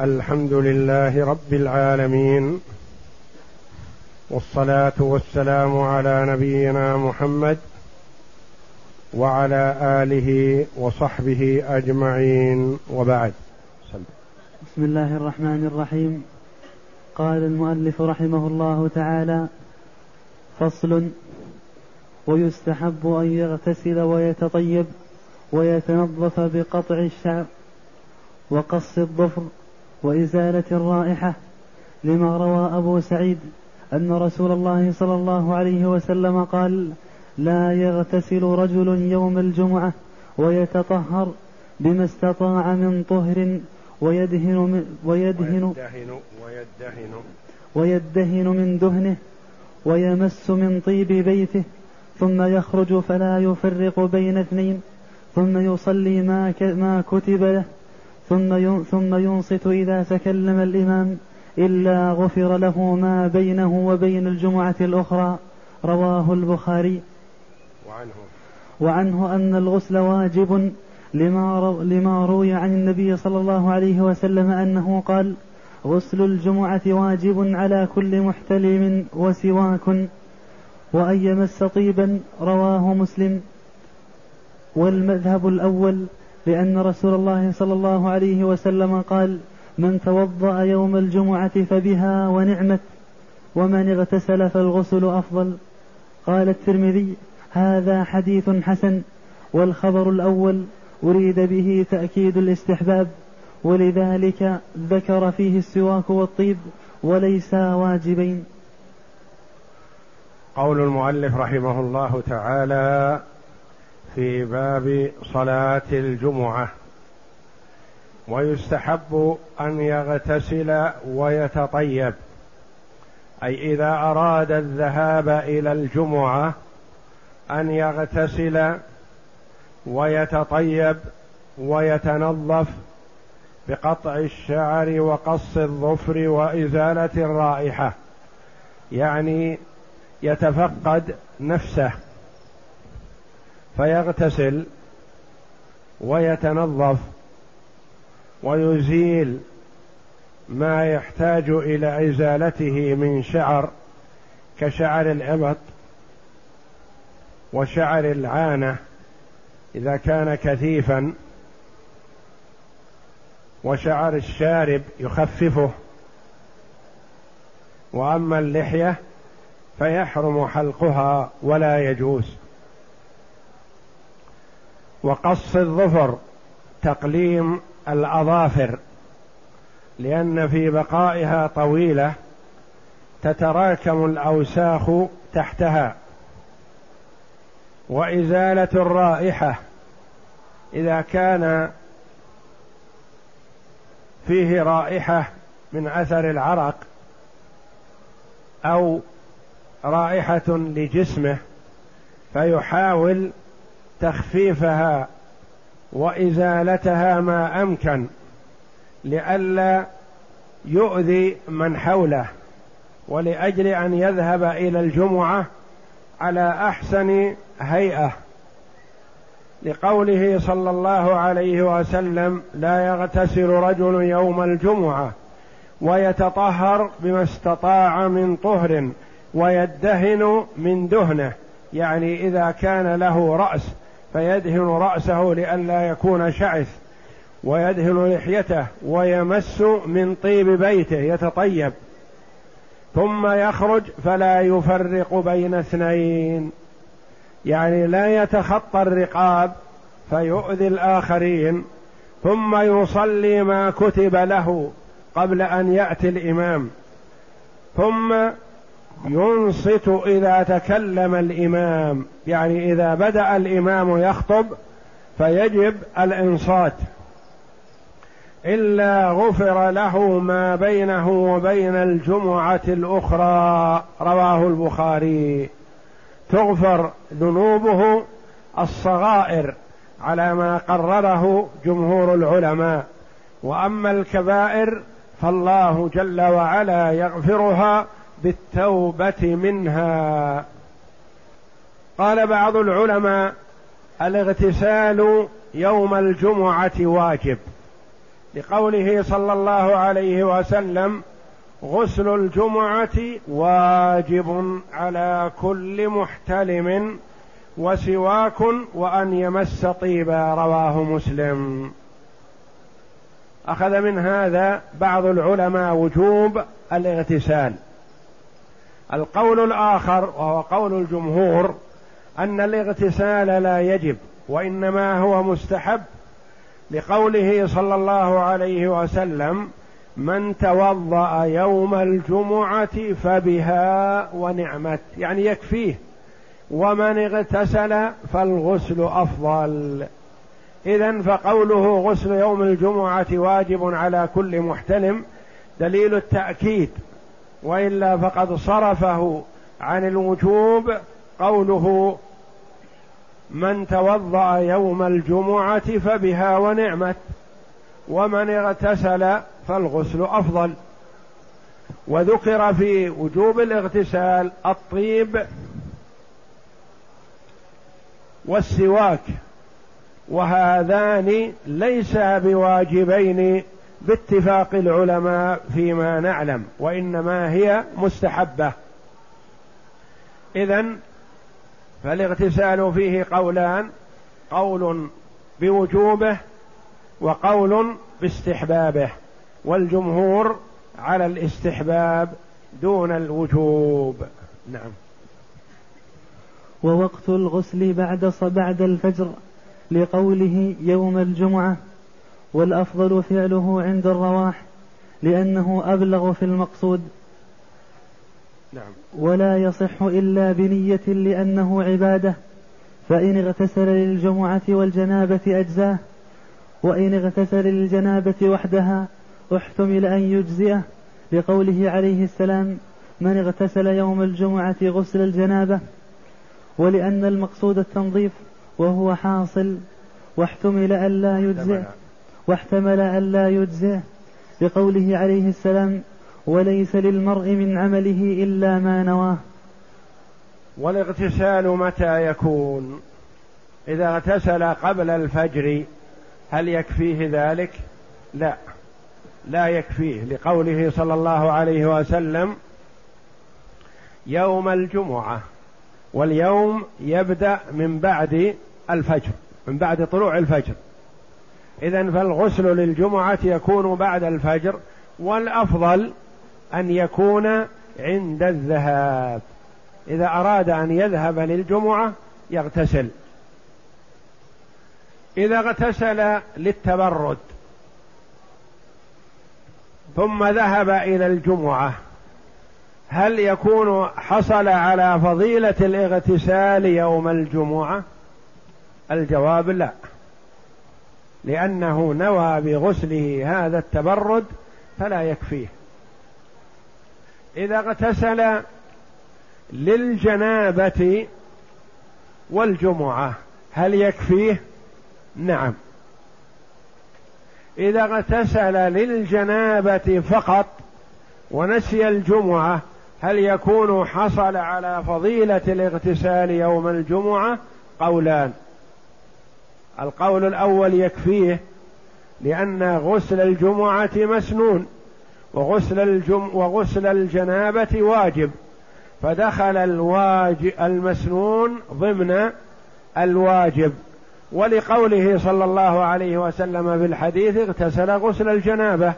الحمد لله رب العالمين والصلاة والسلام على نبينا محمد وعلى آله وصحبه أجمعين وبعد. بسم الله الرحمن الرحيم. قال المؤلف رحمه الله تعالى فصل ويستحب أن يغتسل ويتطيب ويتنظف بقطع الشعر وقص الظفر وإزالة الرائحة لما روى أبو سعيد أن رسول الله صلى الله عليه وسلم قال لا يغتسل رجل يوم الجمعة ويتطهر بما استطاع من طهر ويدهن من ويدهن ويدهن ويدهن, ويدهن من دهنه ويمس من طيب بيته ثم يخرج فلا يفرق بين اثنين ثم يصلي ما ما كتب له ثم ثم ينصت إذا تكلم الإمام إلا غفر له ما بينه وبين الجمعة الأخرى. رواه البخاري. وعنه. وعنه أن الغسل واجب لما, لما روي عن النبي صلى الله عليه وسلم أنه قال غسل الجمعة واجب على كل محتلم وسواك وأن يمس طيبا. رواه مسلم. والمذهب الأول لأن رسول الله صلى الله عليه وسلم قال من توضأ يوم الجمعة فبها ونعمت ومن اغتسل فالغسل أفضل. قال الترمذي هذا حديث حسن والخبر الأول أريد به تأكيد الاستحباب ولذلك ذكر فيه السواك والطيب وليسا واجبين. قول المؤلف رحمه الله تعالى في باب صلاة الجمعة. ويستحب أن يغتسل ويتطيب. أي إذا أراد الذهاب إلى الجمعة أن يغتسل ويتطيب ويتنظف بقطع الشعر وقص الظفر وإزالة الرائحة. يعني يتفقد نفسه. فيغتسل ويتنظف ويزيل ما يحتاج إلى إزالته من شعر كشعر الإبط وشعر العانة إذا كان كثيفا وشعر الشارب يخففه. وأما اللحية فيحرم حلقها ولا يجوز. وقص الظفر تقليم الأظافر. لأن في بقائها طويلة تتراكم الأوساخ تحتها. وإزالة الرائحة إذا كان فيه رائحة من أثر العرق أو رائحة لجسمه فيحاول تخفيفها وإزالتها ما أمكن لئلا يؤذي من حوله ولأجل أن يذهب إلى الجمعة على أحسن هيئة. لقوله صلى الله عليه وسلم لا يغتسل رجل يوم الجمعة ويتطهر بما استطاع من طهر ويدهن من دهنه. يعني إذا كان له رأس فيدهن رأسه لئلا يكون شعث ويدهن لحيته ويمس من طيب بيته يتطيب. ثم يخرج فلا يفرق بين اثنين. يعني لا يتخطى الرقاب فيؤذي الآخرين. ثم يصلي ما كتب له قبل أن يأتي الإمام. ثم ينصت إذا تكلم الإمام. يعني إذا بدأ الإمام يخطب فيجب الإنصات. إلا غفر له ما بينه وبين الجمعة الأخرى. رواه البخاري. تغفر ذنوبه الصغائر على ما قرره جمهور العلماء. وأما الكبائر فالله جل وعلا يغفرها بالتوبة منها. قال بعض العلماء الاغتسال يوم الجمعة واجب. لقوله صلى الله عليه وسلم غسل الجمعة واجب على كل محتلم وسواك وأن يمس طيبا. رواه مسلم. أخذ من هذا بعض العلماء وجوب الاغتسال. القول الآخر وهو قول الجمهور أن الاغتسال لا يجب وإنما هو مستحب لقوله صلى الله عليه وسلم من توضأ يوم الجمعة فبها ونعمت يعني يكفيه ومن اغتسل فالغسل أفضل. اذا فقوله غسل يوم الجمعة واجب على كل محتلم دليل التأكيد. وإلا فقد صرفه عن الوجوب قوله من توضأ يوم الجمعة فبها ونعمت ومن اغتسل فالغسل أفضل. وذكر في وجوب الاغتسال الطيب والسواك وهذان ليسا بواجبين باتفاق العلماء فيما نعلم وإنما هي مستحبة. اذا فالاغتسال فيه قولان قول بوجوبه وقول باستحبابه والجمهور على الاستحباب دون الوجوب. نعم. ووقت الغسل بعد بعد الفجر لقوله يوم الجمعة. والأفضل فعله عند الرواح لأنه أبلغ في المقصود. نعم. ولا يصح إلا بنية لأنه عبادة فإن اغتسل للجمعة والجنابة أجزاه وإن اغتسل للجنابة وحدها احتمل أن يجزئه لقوله عليه السلام من اغتسل يوم الجمعة غسل الجنابة ولأن المقصود التنظيف وهو حاصل واحتمل ألا يجزئ واحتمل ألا يجزئ لقوله عليه السلام وليس للمرء من عمله إلا ما نواه. والاغتسال متى يكون؟ إذا اغتسل قبل الفجر هل يكفيه ذلك؟ لا. لا يكفيه لقوله صلى الله عليه وسلم يوم الجمعة واليوم يبدأ من بعد الفجر من بعد طلوع الفجر. اذا فالغسل للجمعة يكون بعد الفجر والأفضل أن يكون عند الذهاب. إذا أراد أن يذهب للجمعة يغتسل. إذا اغتسل للتبرد ثم ذهب إلى الجمعة هل يكون حصل على فضيلة الاغتسال يوم الجمعة؟ الجواب لا. لأنه نوى بغسله هذا التبرد فلا يكفيه. إذا اغتسل للجنابة والجمعة هل يكفيه؟ نعم. إذا اغتسل للجنابة فقط ونسي الجمعة هل يكون حصل على فضيلة الاغتسال يوم الجمعة؟ قولان. القول الأول يكفيه لأن غسل الجمعة مسنون وغسل الجم وغسل الجنابة واجب فدخل الواجب المسنون ضمن الواجب. ولقوله صلى الله عليه وسلم في الحديث اغتسل غسل الجنابة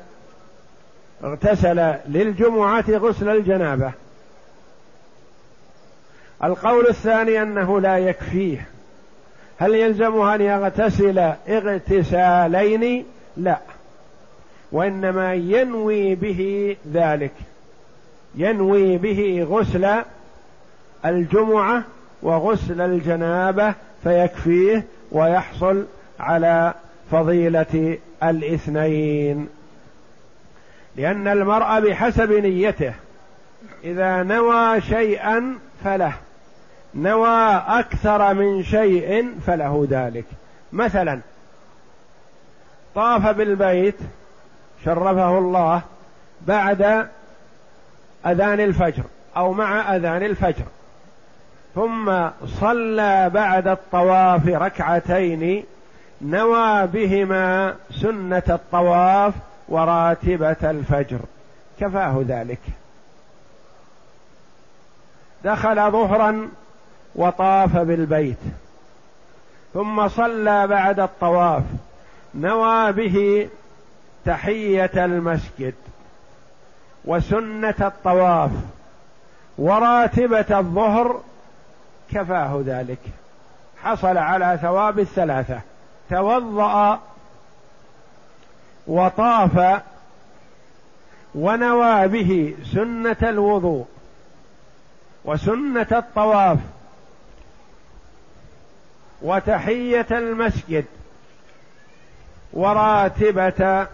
اغتسل للجمعة غسل الجنابة. القول الثاني أنه لا يكفيه هل يلزمه أن يغتسل اغتسالين؟ لا. وإنما ينوي به ذلك. ينوي به غسل الجمعة وغسل الجنابة فيكفيه ويحصل على فضيلة الاثنين. لأن المرء بحسب نيته إذا نوى شيئا فله. نوى أكثر من شيء فله ذلك. مثلا طاف بالبيت شرفه الله بعد أذان الفجر أو مع أذان الفجر. ثم صلى بعد الطواف ركعتين نوى بهما سنة الطواف وراتبة الفجر. كفاه ذلك. دخل ظهرا وطاف بالبيت. ثم صلى بعد الطواف. نوى به تحية المسجد وسنة الطواف. وراتبة الظهر كفاه ذلك. حصل على ثواب الثلاثة. توضأ وطاف ونوى به سنة الوضوء وسنة الطواف. وتحية المسجد وراتبة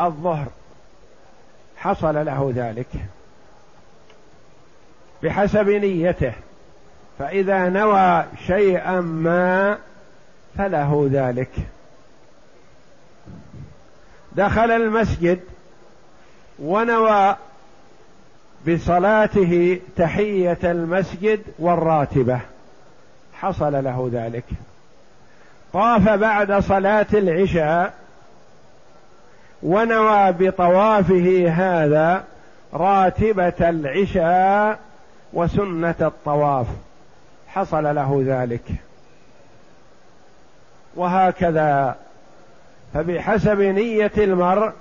الظهر. حصل له ذلك بحسب نيته فإذا نوى شيئا ما فله ذلك. دخل المسجد ونوى بصلاته تحية المسجد والراتبة. حصل له ذلك. طاف بعد صلاة العشاء ونوى بطوافه هذا راتبة العشاء وسنة الطواف. حصل له ذلك. وهكذا فبحسب نية المرء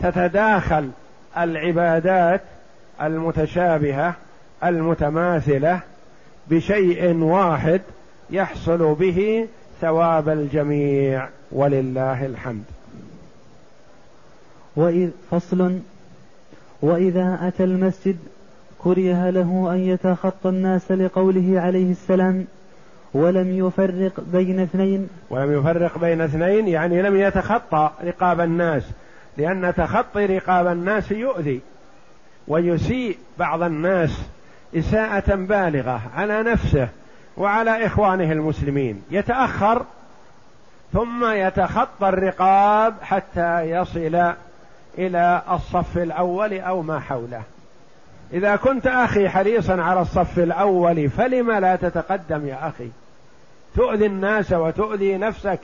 تتداخل العبادات المتشابهة المتماثلة بشيء واحد يحصل به ثواب الجميع ولله الحمد. وإذ فصل وإذا أتى المسجد كره له أن يتخطى الناس لقوله عليه السلام ولم يفرق بين اثنين ولم يفرق بين اثنين يعني لم يتخطى رقاب الناس لأن تخطي رقاب الناس يؤذي ويسيء بعض الناس إساءة بالغة على نفسه وعلى إخوانه المسلمين. يتأخر ثم يتخطى الرقاب حتى يصل إلى الصف الأول أو ما حوله. إذا كنت أخي حريصا على الصف الأول فلم لا تتقدم يا أخي؟ تؤذي الناس وتؤذي نفسك.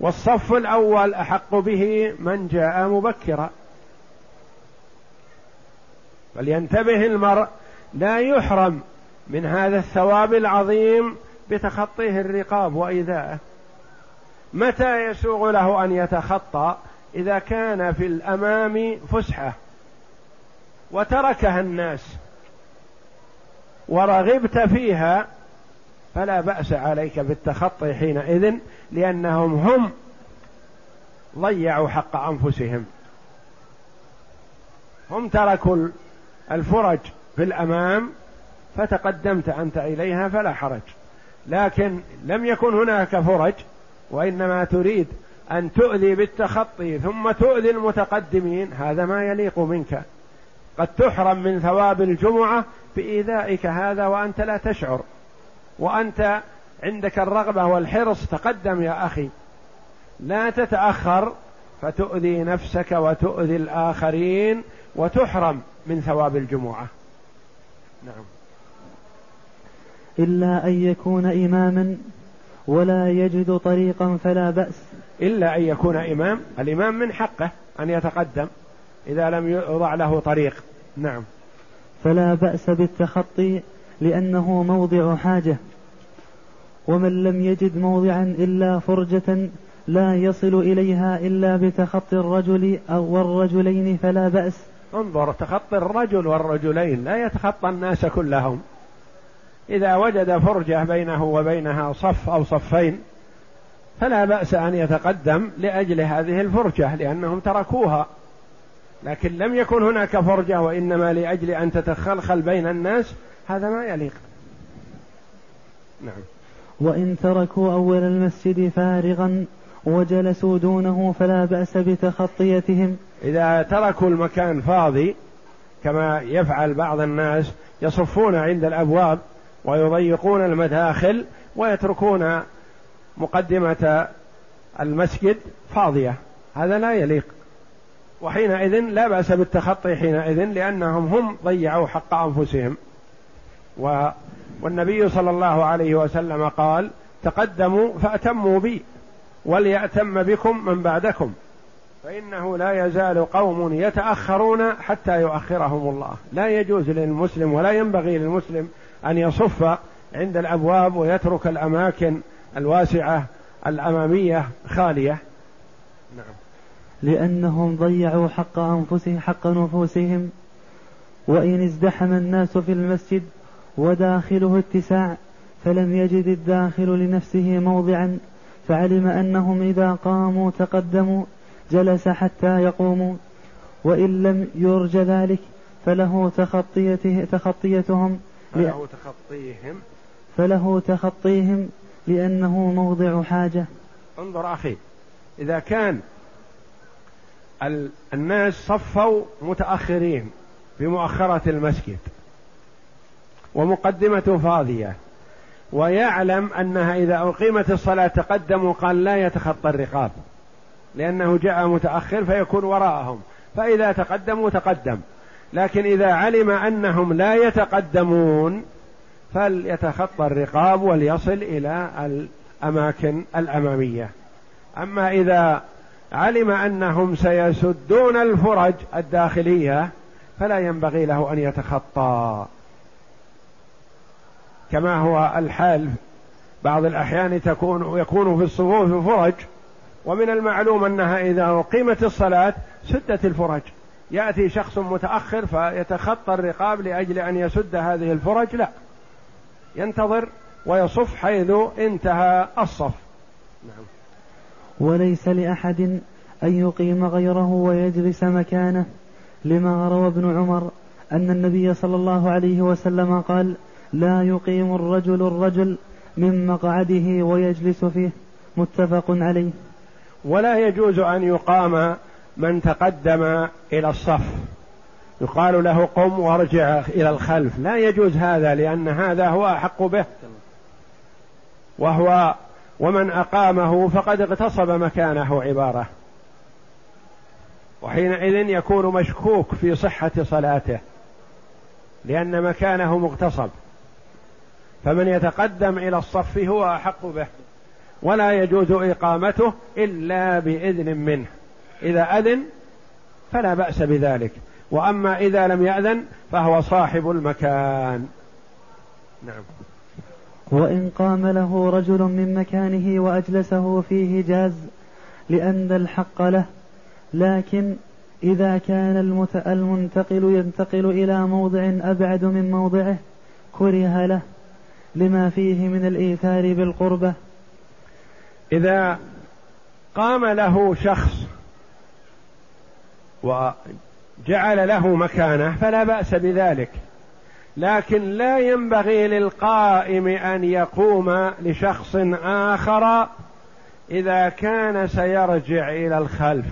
والصف الأول أحق به من جاء مبكرا. فلينتبه المرء لا يحرم من هذا الثواب العظيم بتخطيه الرقاب وإيذائه. متى يسوغ له أن يتخطى؟ إذا كان في الأمام فسحة وتركها الناس ورغبت فيها فلا بأس عليك بالتخطي حينئذ لأنهم هم ضيعوا حق أنفسهم. هم تركوا الفرج في الأمام فتقدمت أنت إليها فلا حرج. لكن لم يكن هناك فرج وإنما تريد أن تؤذي بالتخطي ثم تؤذي المتقدمين هذا ما يليق منك. قد تحرم من ثواب الجمعة بإيذائك هذا وأنت لا تشعر. وأنت عندك الرغبة والحرص تقدم يا أخي. لا تتأخر فتؤذي نفسك وتؤذي الآخرين وتحرم من ثواب الجمعة. نعم. إلا أن يكون إماما ولا يجد طريقا فلا بأس. إلا أن يكون إمام الإمام من حقه أن يتقدم إذا لم يوضع له طريق. نعم. فلا بأس بالتخطي لأنه موضع حاجة. ومن لم يجد موضعا إلا فرجة لا يصل إليها إلا بتخطي الرجل أو والرجلين فلا بأس. انظر تخطي الرجل والرجلين لا يتخطى الناس كلهم. إذا وجد فرجة بينه وبينها صف أو صفين فلا بأس أن يتقدم لأجل هذه الفرجة لأنهم تركوها. لكن لم يكن هناك فرجة وإنما لأجل أن تتخلخل بين الناس هذا ما يليق. نعم. وإن تركوا أول المسجد فارغا وجلسوا دونه فلا بأس بتخطيتهم. إذا تركوا المكان فاضي كما يفعل بعض الناس يصفون عند الأبواب ويضيقون المداخل ويتركون مقدمة المسجد فاضية. هذا لا يليق. وحينئذ لا بأس بالتخطي حينئذ لأنهم هم ضيعوا حق أنفسهم. و والنبي صلى الله عليه وسلم قال تقدموا فأتموا بي وليأتم بكم من بعدكم. فإنه لا يزال قوم يتأخرون حتى يؤخرهم الله. لا يجوز للمسلم ولا ينبغي للمسلم أن يصف عند الأبواب ويترك الأماكن الواسعة الأمامية خالية. نعم. لأنهم ضيعوا حق أنفسهم حق نفوسهم. وإن ازدحم الناس في المسجد وداخله اتساع فلم يجد الداخل لنفسه موضعا. فعلم أنهم إذا قاموا تقدموا جلس حتى يقوموا وإن لم يرج ذلك فله تخطيته تخطيتهم فله تخطيهم. فله تخطيهم لأنه موضع حاجة. انظر أخي إذا كان الناس صفوا متأخرين بمؤخرة المسجد ومقدمة فاضية ويعلم أنها إذا أقيمت الصلاة تقدموا قال لا يتخطى الرقاب. لأنه جاء متأخر فيكون وراءهم. فإذا تقدموا تقدم. لكن إذا علم أنهم لا يتقدمون فليتخطى الرقاب وليصل إلى الأماكن الأمامية. أما إذا علم أنهم سيسدون الفرج الداخلية فلا ينبغي له أن يتخطى. كما هو الحال بعض الأحيان تكون يكون في الصفوف فرج ومن المعلوم أنها إذا أقيمت الصلاة سدت الفرج. يأتي شخص متأخر فيتخطى الرقاب لأجل أن يسد هذه الفرج لا. ينتظر ويصف حيث انتهى الصف. نعم. وليس لأحد أن يقيم غيره ويجلس مكانه. لما روى ابن عمر أن النبي صلى الله عليه وسلم قال لا يقيم الرجل الرجل من مقعده ويجلس فيه. متفق عليه. ولا يجوز أن يقام من تقدم إلى الصف. يقال له قم وارجع إلى الخلف. لا يجوز هذا لأن هذا هو أحق به. وهو ومن أقامه فقد اغتصب مكانه عبارة. وحينئذ يكون مشكوك في صحة صلاته لأن مكانه مغتصب. فمن يتقدم إلى الصف هو أحق به. ولا يجوز إقامته إلا بإذن منه. إذا أذن فلا بأس بذلك. وأما إذا لم يأذن فهو صاحب المكان. نعم. وإن قام له رجل من مكانه وأجلسه فيه جاز لأن الحق له لكن إذا كان المنتقل ينتقل إلى موضع أبعد من موضعه كره له لما فيه من الإيثار بالقربة إذا قام له شخص وجعل له مكانه فلا بأس بذلك. لكن لا ينبغي للقائم أن يقوم لشخص آخر إذا كان سيرجع إلى الخلف.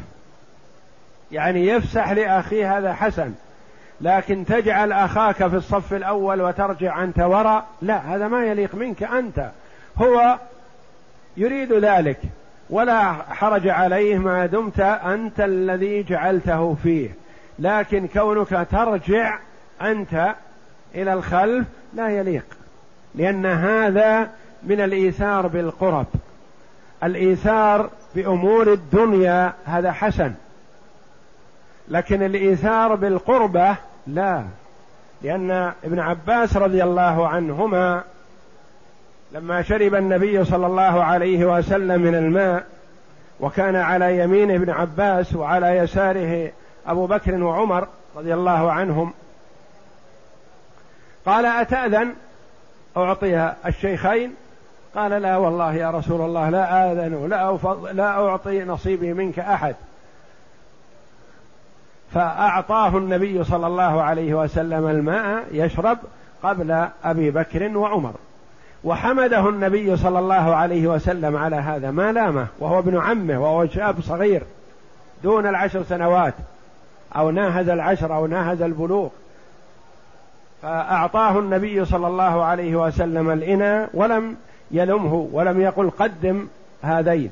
يعني يفسح لأخيه هذا حسن لكن تجعل أخاك في الصف الأول وترجع أنت وراء لا هذا ما يليق منك أنت. هو يريد ذلك. ولا حرج عليه ما دمت أنت الذي جعلته فيه. لكن كونك ترجع أنت إلى الخلف لا يليق. لأن هذا من الإيثار بالقرب. الإيثار بأمور الدنيا هذا حسن. لكن الإيثار بالقربة لا. لأن ابن عباس رضي الله عنهما لما شرب النبي صلى الله عليه وسلم من الماء وكان على يمين ابن عباس وعلى يساره أبو بكر وعمر رضي الله عنهم قال أتأذن؟ أعطي الشيخين. قال لا والله يا رسول الله لا آذن لا, لا أعطي نصيبي منك أحد. فأعطاه النبي صلى الله عليه وسلم الماء يشرب قبل أبي بكر وعمر. وحمده النبي صلى الله عليه وسلم على هذا ما لامه وهو ابن عمه وهو شاب صغير دون العشر سنوات أو ناهز العشر أو ناهز البلوغ. فأعطاه النبي صلى الله عليه وسلم الإناء ولم يلمه ولم يقل قدم هذين.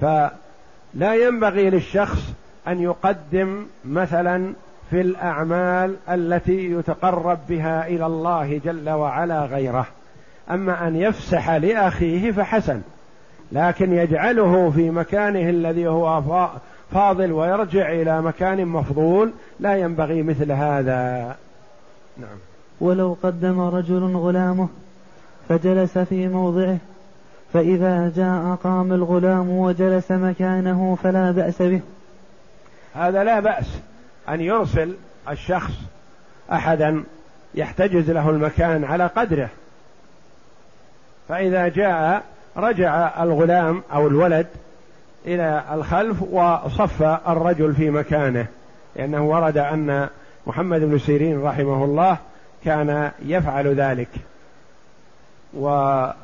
فلا ينبغي للشخص أن يقدم مثلا في الأعمال التي يتقرب بها إلى الله جل وعلا غيره. أما أن يفسح لأخيه فحسن لكن يجعله في مكانه الذي هو فاضل ويرجع إلى مكان مفضول لا ينبغي مثل هذا. نعم. ولو قدم رجل غلامه فجلس في موضعه فإذا جاء قام الغلام وجلس مكانه فلا بأس به. هذا لا بأس أن يرسل الشخص أحدا يحتجز له المكان على قدره. فإذا جاء رجع الغلام أو الولد إلى الخلف وصف الرجل في مكانه لأنه ورد أن محمد بن سيرين رحمه الله كان يفعل ذلك. وأما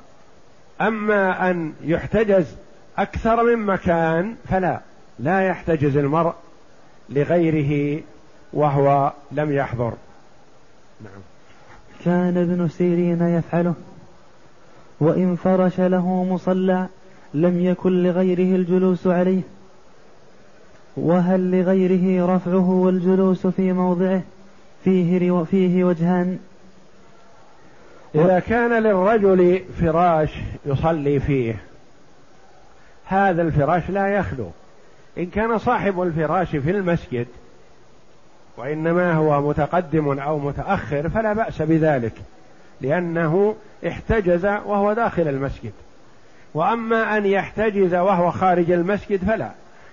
أن يحتجز أكثر من مكان فلا لا يحتجز المرء لغيره وهو لم يحضر. نعم. كان ابن سيرين يفعله؟ وإن فرش له مصلى لم يكن لغيره الجلوس عليه. وهل لغيره رفعه والجلوس في موضعه؟ فيه فيه وجهان. إذا كان للرجل فراش يصلي فيه هذا الفراش لا يخلو. إن كان صاحب الفراش في المسجد وإنما هو متقدم أو متأخر فلا بأس بذلك. لأنه احتجز وهو داخل المسجد. وأما أن يحتجز وهو خارج المسجد فلا.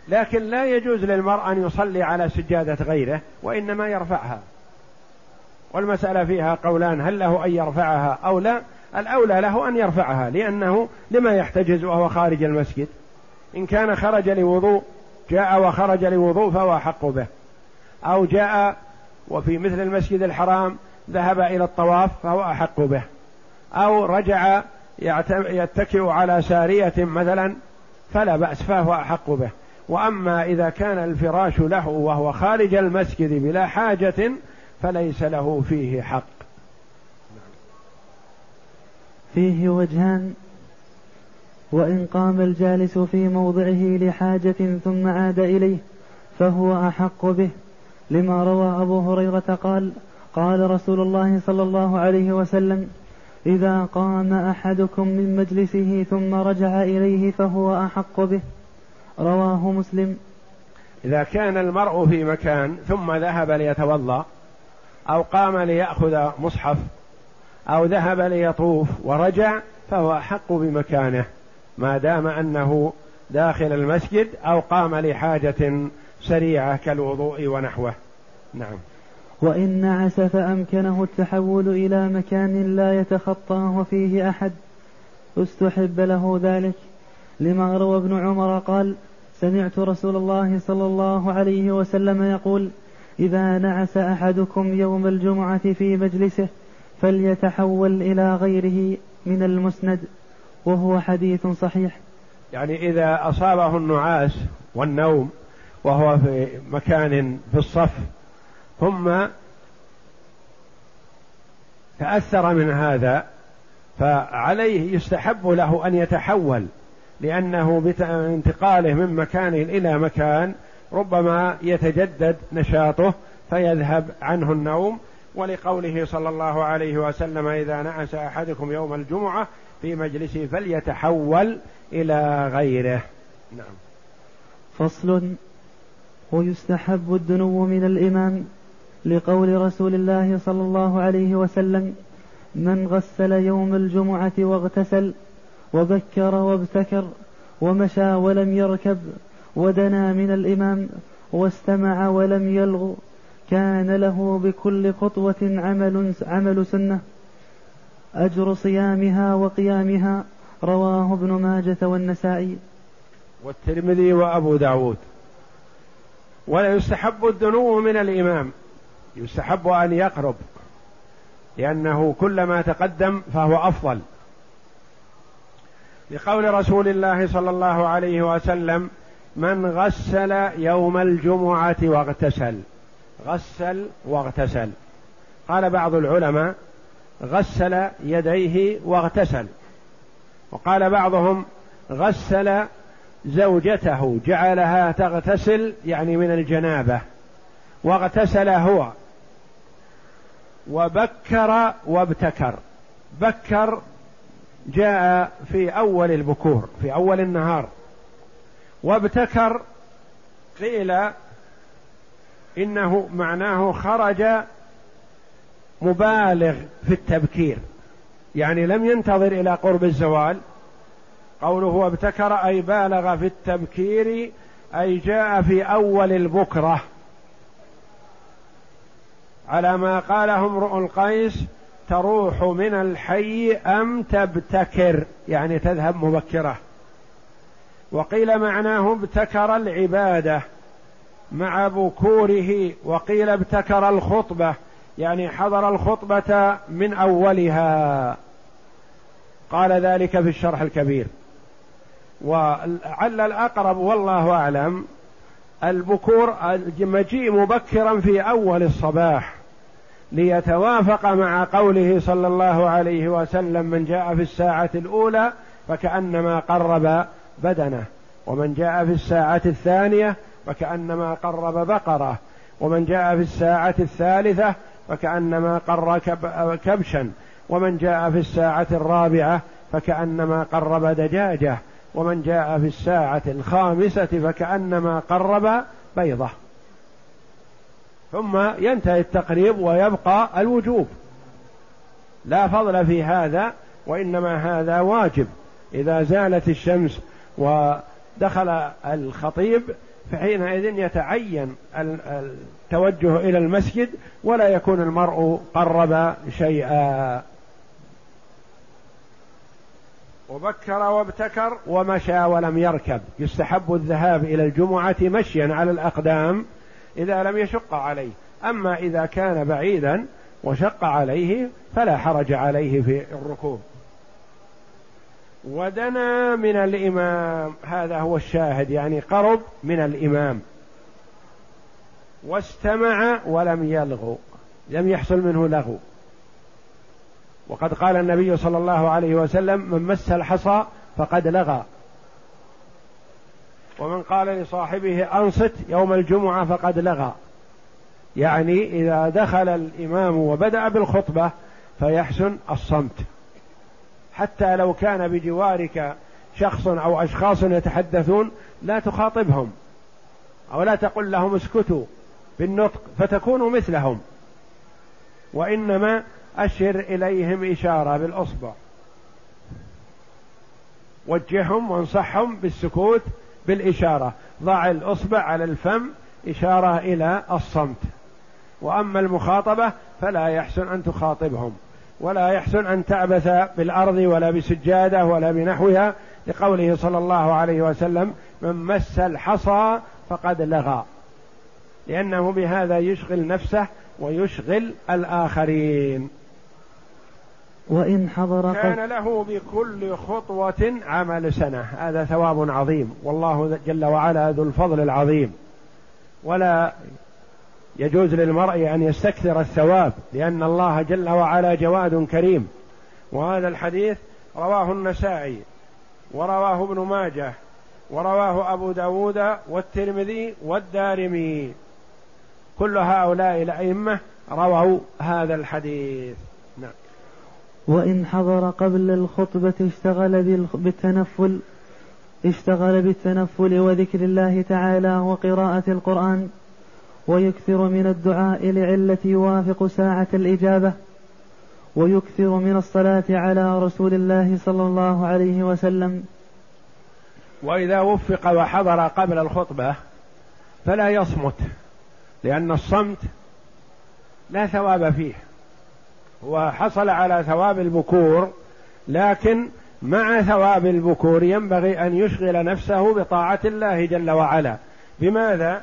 لكن لا يجوز للمرء أن يصلي على سجادة غيره وإنما يرفعها. والمسألة فيها قولان هل له أن يرفعها أو لا؟ الأولى له أن يرفعها لأنه لما يحتجز وهو خارج المسجد إن كان خرج لوضوء جاء وخرج لوضوء فهو أحق به. أو جاء وفي مثل المسجد الحرام ذهب إلى الطواف فهو أحق به. أو رجع يتكئ على سارية مثلا فلا بأس فهو أحق به. وأما إذا كان الفراش له وهو خارج المسجد بلا حاجة فليس له فيه حق. فيه وجهان. وإن قام الجالس في موضعه لحاجة ثم عاد إليه فهو أحق به. لما روى أبو هريرة قال قال رسول الله صلى الله عليه وسلم إذا قام أحدكم من مجلسه ثم رجع إليه فهو أحق به. رواه مسلم. إذا كان المرء في مكان ثم ذهب ليتوضأ أو قام ليأخذ مصحف أو ذهب ليطوف ورجع فهو أحق بمكانه ما دام أنه داخل المسجد أو قام لحاجة سريعة كالوضوء ونحوه. نعم. وإن نعس فأمكنه التحول إلى مكان لا يتخطاه فيه أحد. استحب له ذلك. لما روى ابن عمر قال سمعت رسول الله صلى الله عليه وسلم يقول إذا نعس أحدكم يوم الجمعة في مجلسه فليتحول إلى غيره من المسند وهو حديث صحيح. يعني إذا أصابه النعاس والنوم وهو في مكان في الصف ثم تأثر من هذا فعليه يستحب له أن يتحول لأنه بانتقاله من مكان إلى مكان ربما يتجدد نشاطه فيذهب عنه النوم. ولقوله صلى الله عليه وسلم إذا نعس أحدكم يوم الجمعة في مجلسه فليتحول إلى غيره. نعم. فصل. ويستحب الدنو من الإمام. لقول رسول الله صلى الله عليه وسلم من غسل يوم الجمعة واغتسل وبكر وابتكر ومشى ولم يركب ودنا من الإمام واستمع ولم يلغ كان له بكل خطوة عمل عمل سنة. أجر صيامها وقيامها رواه ابن ماجة والنسائي. والترمذي وأبو داود. ولا يستحب الدنو من الإمام. يستحب أن يقرب لأنه كلما تقدم فهو أفضل. لقول رسول الله صلى الله عليه وسلم من غسل يوم الجمعة واغتسل. غسل واغتسل. قال بعض العلماء غسل يديه واغتسل. وقال بعضهم غسل زوجته جعلها تغتسل يعني من الجنابة. واغتسل هو. وبكر وابتكر. بكر جاء في أول البكور في أول النهار. وابتكر قيل إنه معناه خرج مبالغ في التبكير. يعني لم ينتظر إلى قرب الزوال. قوله ابتكر أي بالغ في التبكير أي جاء في أول البكرة. على ما قاله امرؤ القيس تروح من الحي أم تبتكر يعني تذهب مبكرة. وقيل معناه ابتكر العبادة مع بكوره وقيل ابتكر الخطبة يعني حضر الخطبة من أولها. قال ذلك في الشرح الكبير. ولعل الأقرب والله أعلم البكور المجيء مبكرا في أول الصباح. ليتوافق مع قوله صلى الله عليه وسلم من جاء في الساعة الأولى فكأنما قرب بدنه ومن جاء في الساعة الثانية فكأنما قرب بقرة ومن جاء في الساعة الثالثة فكأنما قر كبشا ومن جاء في الساعة الرابعة فكأنما قرب دجاجة ومن جاء في الساعة الخامسة فكأنما قرب بيضة. ثم ينتهي التقريب ويبقى الوجوب. لا فضل في هذا وإنما هذا واجب. إذا زالت الشمس ودخل الخطيب فحينئذ يتعين التوجه إلى المسجد ولا يكون المرء قرب شيئا. وبكر وابتكر ومشى ولم يركب. يستحب الذهاب إلى الجمعة مشيا على الأقدام. إذا لم يشق عليه. أما إذا كان بعيدا وشق عليه فلا حرج عليه في الركوب. ودنا من الإمام هذا هو الشاهد يعني قرب من الإمام. واستمع ولم يلغو لم يحصل منه لغو. وقد قال النبي صلى الله عليه وسلم من مس الحصى فقد لغى. ومن قال لصاحبه أنصت يوم الجمعة فقد لغى. يعني إذا دخل الإمام وبدأ بالخطبة فيحسن الصمت. حتى لو كان بجوارك شخص أو أشخاص يتحدثون لا تخاطبهم أو لا تقل لهم اسكتوا بالنطق فتكونوا مثلهم. وإنما أشر إليهم إشارة بالأصبع. وجههم وانصحهم بالسكوت بالإشارة. ضع الأصبع على الفم إشارة إلى الصمت. وأما المخاطبة فلا يحسن أن تخاطبهم ولا يحسن أن تعبث بالأرض ولا بسجادة ولا بنحوها. لقوله صلى الله عليه وسلم من مس الحصى فقد لغى. لأنه بهذا يشغل نفسه ويشغل الآخرين. وإن حضر كان له بكل خطوة عمل سنة. هذا ثواب عظيم. والله جل وعلا ذو الفضل العظيم. ولا يجوز للمرء أن يستكثر الثواب لأن الله جل وعلا جواد كريم. وهذا الحديث رواه النسائي ورواه ابن ماجه ورواه أبو داود والترمذي والدارمي. كل هؤلاء الأئمة رووا هذا الحديث. نعم. وإن حضر قبل الخطبة اشتغل بالتنفل اشتغل بالتنفل وذكر الله تعالى وقراءة القرآن ويكثر من الدعاء لعلة يوافق ساعة الإجابة ويكثر من الصلاة على رسول الله صلى الله عليه وسلم. وإذا وفق وحضر قبل الخطبة فلا يصمت لأن الصمت لا ثواب فيه. وحصل على ثواب البكور لكن مع ثواب البكور ينبغي أن يشغل نفسه بطاعة الله جل وعلا. بماذا؟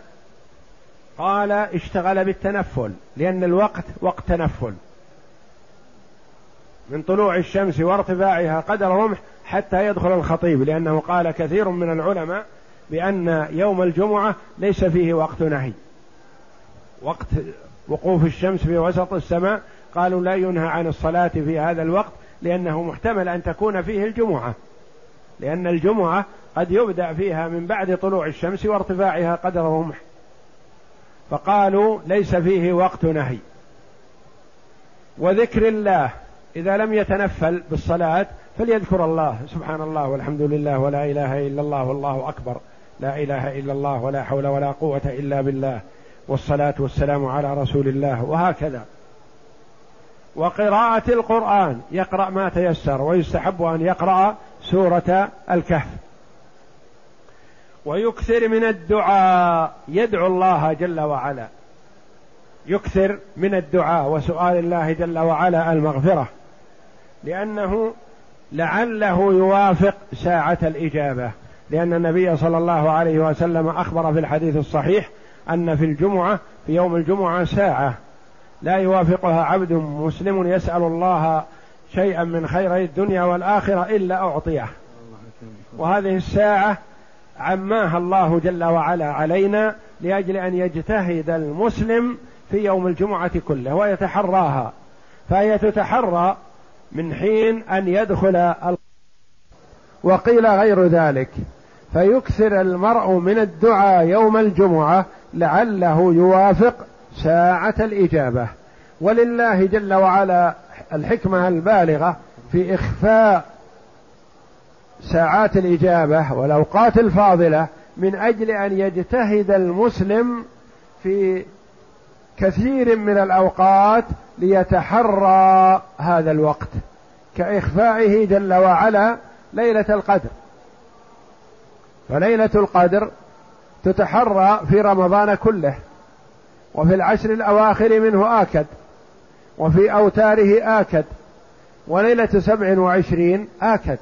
قال اشتغل بالتنفل لأن الوقت وقت تنفل. من طلوع الشمس وارتفاعها قدر رمح حتى يدخل الخطيب لأنه قال كثير من العلماء بأن يوم الجمعة ليس فيه وقت نهي. وقت وقوف الشمس في وسط السماء قالوا لا ينهى عن الصلاة في هذا الوقت لأنه محتمل أن تكون فيه الجمعة. لأن الجمعة قد يبدأ فيها من بعد طلوع الشمس وارتفاعها قدر رمح فقالوا ليس فيه وقت نهي. وذكر الله إذا لم يتنفل بالصلاة فليذكر الله. سبحان الله والحمد لله ولا إله إلا الله والله أكبر. لا إله إلا الله ولا حول ولا قوة إلا بالله. والصلاة والسلام على رسول الله وهكذا. وقراءة القرآن يقرأ ما تيسر ويستحب أن يقرأ سورة الكهف. ويكثر من الدعاء يدعو الله جل وعلا. يكثر من الدعاء وسؤال الله جل وعلا المغفرة. لأنه لعله يوافق ساعة الإجابة. لأن النبي صلى الله عليه وسلم أخبر في الحديث الصحيح أن في الجمعة في يوم الجمعة ساعة. لا يوافقها عبد مسلم يسأل الله شيئا من خيري الدنيا والآخرة إلا أعطيه. وهذه الساعة عماها الله جل وعلا علينا لأجل أن يجتهد المسلم في يوم الجمعة كله ويتحراها. فهي تتحرى من حين أن يدخل وقيل غير ذلك. فيكثر المرء من الدعاء يوم الجمعة لعله يوافق ساعة الإجابة. ولله جل وعلا الحكمة البالغة في إخفاء ساعات الإجابة والأوقات الفاضلة من أجل أن يجتهد المسلم في كثير من الأوقات ليتحرى هذا الوقت كإخفائه جل وعلا ليلة القدر. فليلة القدر تتحرى في رمضان كله. وفي العشر الأواخر منه آكد وفي أوتاره آكد وليلة سبع وعشرين آكد.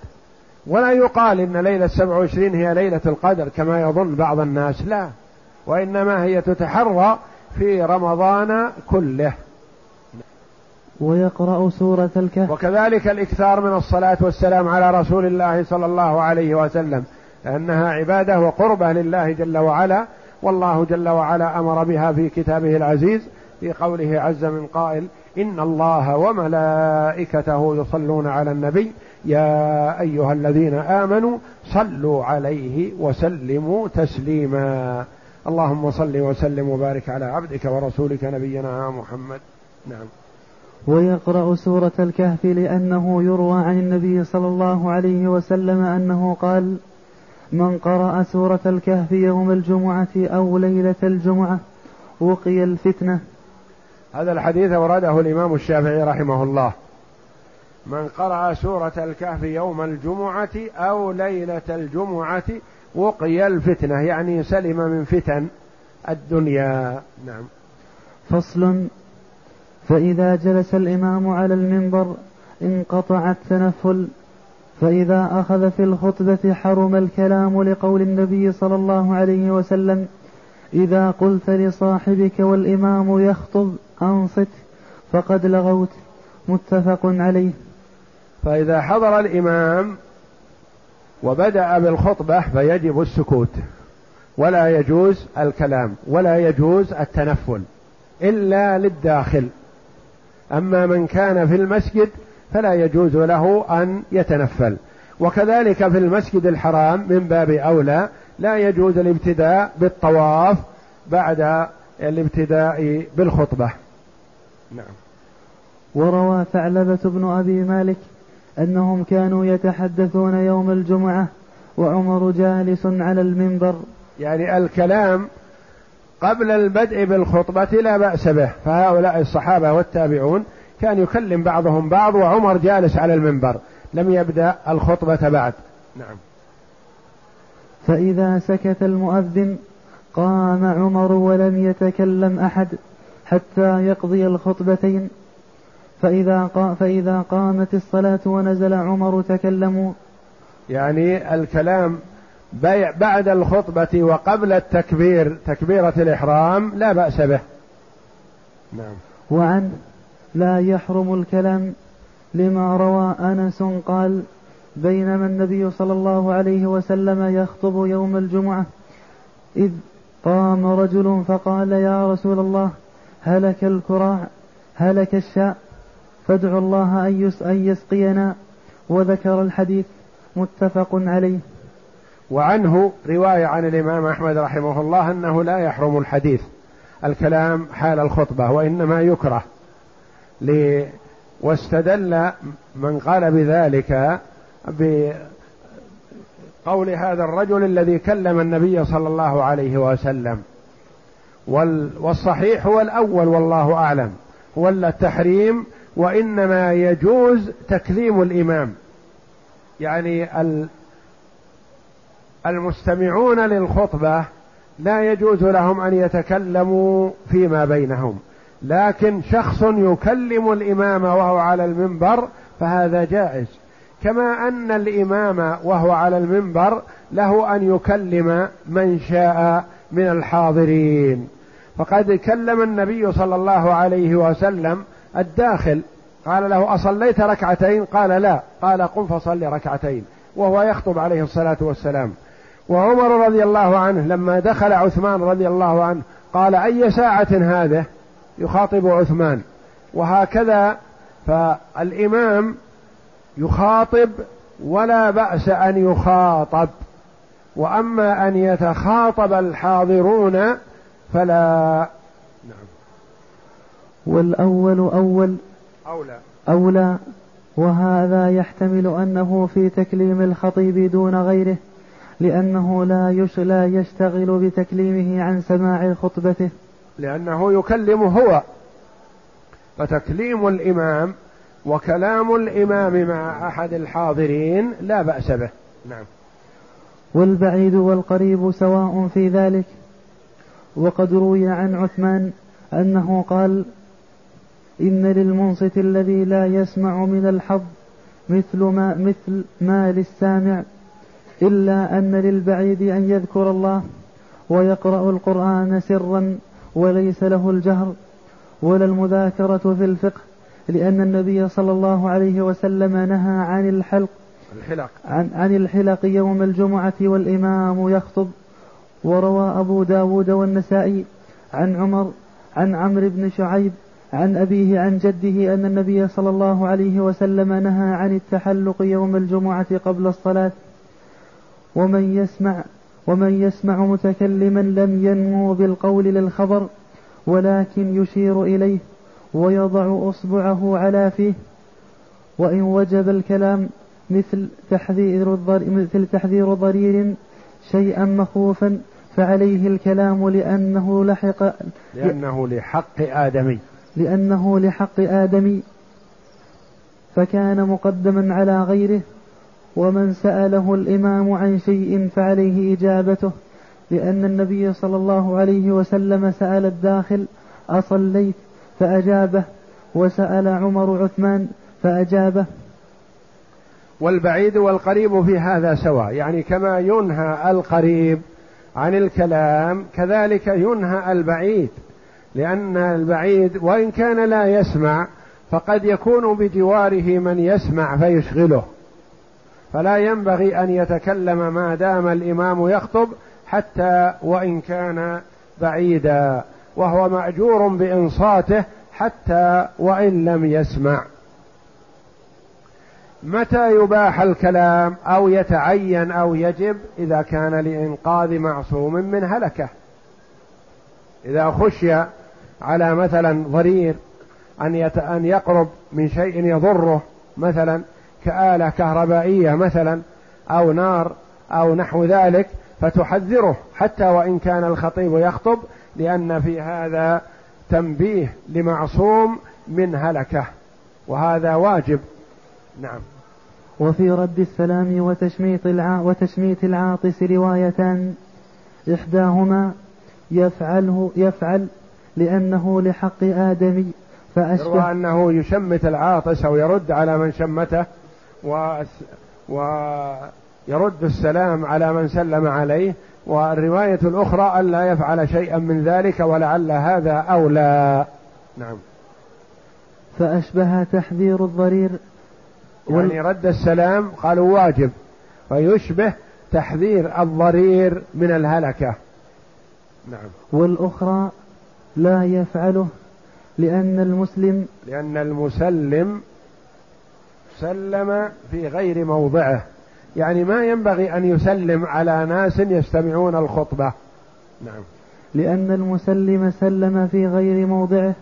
ولا يقال إن ليلة سبع وعشرين هي ليلة القدر كما يظن بعض الناس لا. وإنما هي تتحرى في رمضان كله. ويقرأ سورة الكهف. وكذلك الإكثار من الصلاة والسلام على رسول الله صلى الله عليه وسلم لأنها عبادة وقربة لله جل وعلا والله جل وعلا أمر بها في كتابه العزيز في قوله عز من قائل إن الله وملائكته يصلون على النبي يا أيها الذين آمنوا صلوا عليه وسلموا تسليما اللهم صل وسلم وبارك على عبدك ورسولك نبينا محمد. نعم. ويقرأ سورة الكهف لأنه يروى عن النبي صلى الله عليه وسلم أنه قال من قرأ سورة الكهف يوم الجمعة أو ليلة الجمعة وقي الفتنة. هذا الحديث ورده الإمام الشافعي رحمه الله. من قرأ سورة الكهف يوم الجمعة أو ليلة الجمعة وقي الفتنة يعني سلم من فتن الدنيا. نعم. فصل. فإذا جلس الإمام على المنبر انقطع التنفل. فإذا أخذ في الخطبة حرم الكلام لقول النبي صلى الله عليه وسلم إذا قلت لصاحبك والإمام يخطب أنصت فقد لغوت متفق عليه. فإذا حضر الإمام وبدأ بالخطبة فيجب السكوت ولا يجوز الكلام ولا يجوز التنفل إلا للداخل. أما من كان في المسجد فلا يجوز له أن يتنفل. وكذلك في المسجد الحرام من باب أولى لا يجوز الابتداء بالطواف بعد الابتداء بالخطبة. نعم. وروى ثعلبة بن أبي مالك أنهم كانوا يتحدثون يوم الجمعة وعمر جالس على المنبر. يعني الكلام قبل البدء بالخطبة لا بأس به فهؤلاء الصحابة والتابعون كان يكلم بعضهم بعض وعمر جالس على المنبر. لم يبدأ الخطبة بعد. نعم. فإذا سكت المؤذن قام عمر ولم يتكلم أحد حتى يقضي الخطبتين. فإذا, قا فإذا قامت الصلاة ونزل عمر تكلموا. يعني الكلام بعد الخطبة وقبل التكبير تكبيرة الإحرام لا بأس به. نعم. وعن لا يحرم الكلام لما روى أنس قال بينما النبي صلى الله عليه وسلم يخطب يوم الجمعة إذ قام رجل فقال يا رسول الله هلك الكراع هلك الشاء فادعوا الله أن يسقينا وذكر الحديث متفق عليه وعنه رواية عن الإمام أحمد رحمه الله أنه لا يحرم الحديث الكلام حال الخطبة وإنما يكره. واستدل من قال بذلك بقول هذا الرجل الذي كلم النبي صلى الله عليه وسلم. والصحيح هو الأول والله أعلم. ولا التحريم وإنما يجوز تكليم الإمام. يعني المستمعون للخطبة لا يجوز لهم أن يتكلموا فيما بينهم. لكن شخص يكلم الإمام وهو على المنبر فهذا جائز. كما أن الإمام وهو على المنبر له أن يكلم من شاء من الحاضرين. فقد كلم النبي صلى الله عليه وسلم الداخل. قال له أصليت ركعتين؟ قال لا. قال قم فصل ركعتين. وهو يخطب عليه الصلاة والسلام. وعمر رضي الله عنه لما دخل عثمان رضي الله عنه قال أي ساعة هذه؟ يخاطب عثمان. وهكذا فالإمام يخاطب ولا بأس أن يخاطب. وأما أن يتخاطب الحاضرون فلا. نعم. والأول أول. أولى. أولى. وهذا يحتمل أنه في تكليم الخطيب دون غيره لأنه لا يش لا يشتغل بتكليمه عن سماع خطبته. لأنه يكلم هو. فتكليم الإمام وكلام الإمام مع أحد الحاضرين لا بأس به. نعم. والبعيد والقريب سواء في ذلك. وقد روي عن عثمان أنه قال إن للمنصت الذي لا يسمع من الحظ مثل ما مثل ما للسامع إلا أن للبعيد أن يذكر الله ويقرأ القرآن سرا وليس له الجهر ولا المذاكرة في الفقه لأن النبي صلى الله عليه وسلم نهى عن الحلق الحلق. عن, عن الحلق يوم الجمعة والإمام يخطب. وروى أبو داود والنسائي عن عمر عن عمرو بن شعيب عن أبيه عن جده أن النبي صلى الله عليه وسلم نهى عن التحلق يوم الجمعة قبل الصلاة. ومن يسمع ومن يسمع متكلما لم ينمو بالقول للخبر ولكن يشير إليه ويضع أصبعه على فيه. وإن وجب الكلام مثل تحذير مثل تحذير ضرير شيئا مخوفا فعليه الكلام لأنه لحق لأنه لحق آدمي. لأنه لحق آدمي. فكان مقدما على غيره ومن سأله الإمام عن شيء فعليه إجابته لأن النبي صلى الله عليه وسلم سأل الداخل أصليت؟ فأجابه. وسأل عمر عثمان فأجابه. والبعيد والقريب في هذا سواء يعني كما ينهى القريب عن الكلام كذلك ينهى البعيد لأن البعيد وإن كان لا يسمع فقد يكون بجواره من يسمع فيشغله. فلا ينبغي أن يتكلم ما دام الإمام يخطب حتى وإن كان بعيدا وهو مأجور بإنصاته حتى وإن لم يسمع. متى يباح الكلام أو يتعين أو يجب؟ إذا كان لإنقاذ معصوم من هلكة. إذا خشي على مثلا ضرير أن أن يقرب من شيء يضره مثلا كآلة كهربائية مثلا أو نار أو نحو ذلك فتحذره حتى وإن كان الخطيب يخطب لأن في هذا تنبيه لمعصوم من هلكة وهذا واجب نعم وفي رد السلام وتشميت الع... وتشميت العاطس روايتان إحداهما يفعله يفعل لأنه لحق آدمي فأشبه أنه يشمت العاطس أو يرد على من شمته. ويرد السلام على من سلم عليه والرواية الأخرى ألا يفعل شيئا من ذلك ولعل هذا أولى. نعم. فأشبه تحذير الضرير. يعني رد السلام قالوا واجب فيشبه تحذير الضرير من الهلكة. نعم. والأخرى لا يفعله لأن المسلم لأن المسلم سلم في غير موضعه. يعني ما ينبغي أن يسلم على ناس يستمعون الخطبة. نعم. لأن المسلم سلم في غير موضعه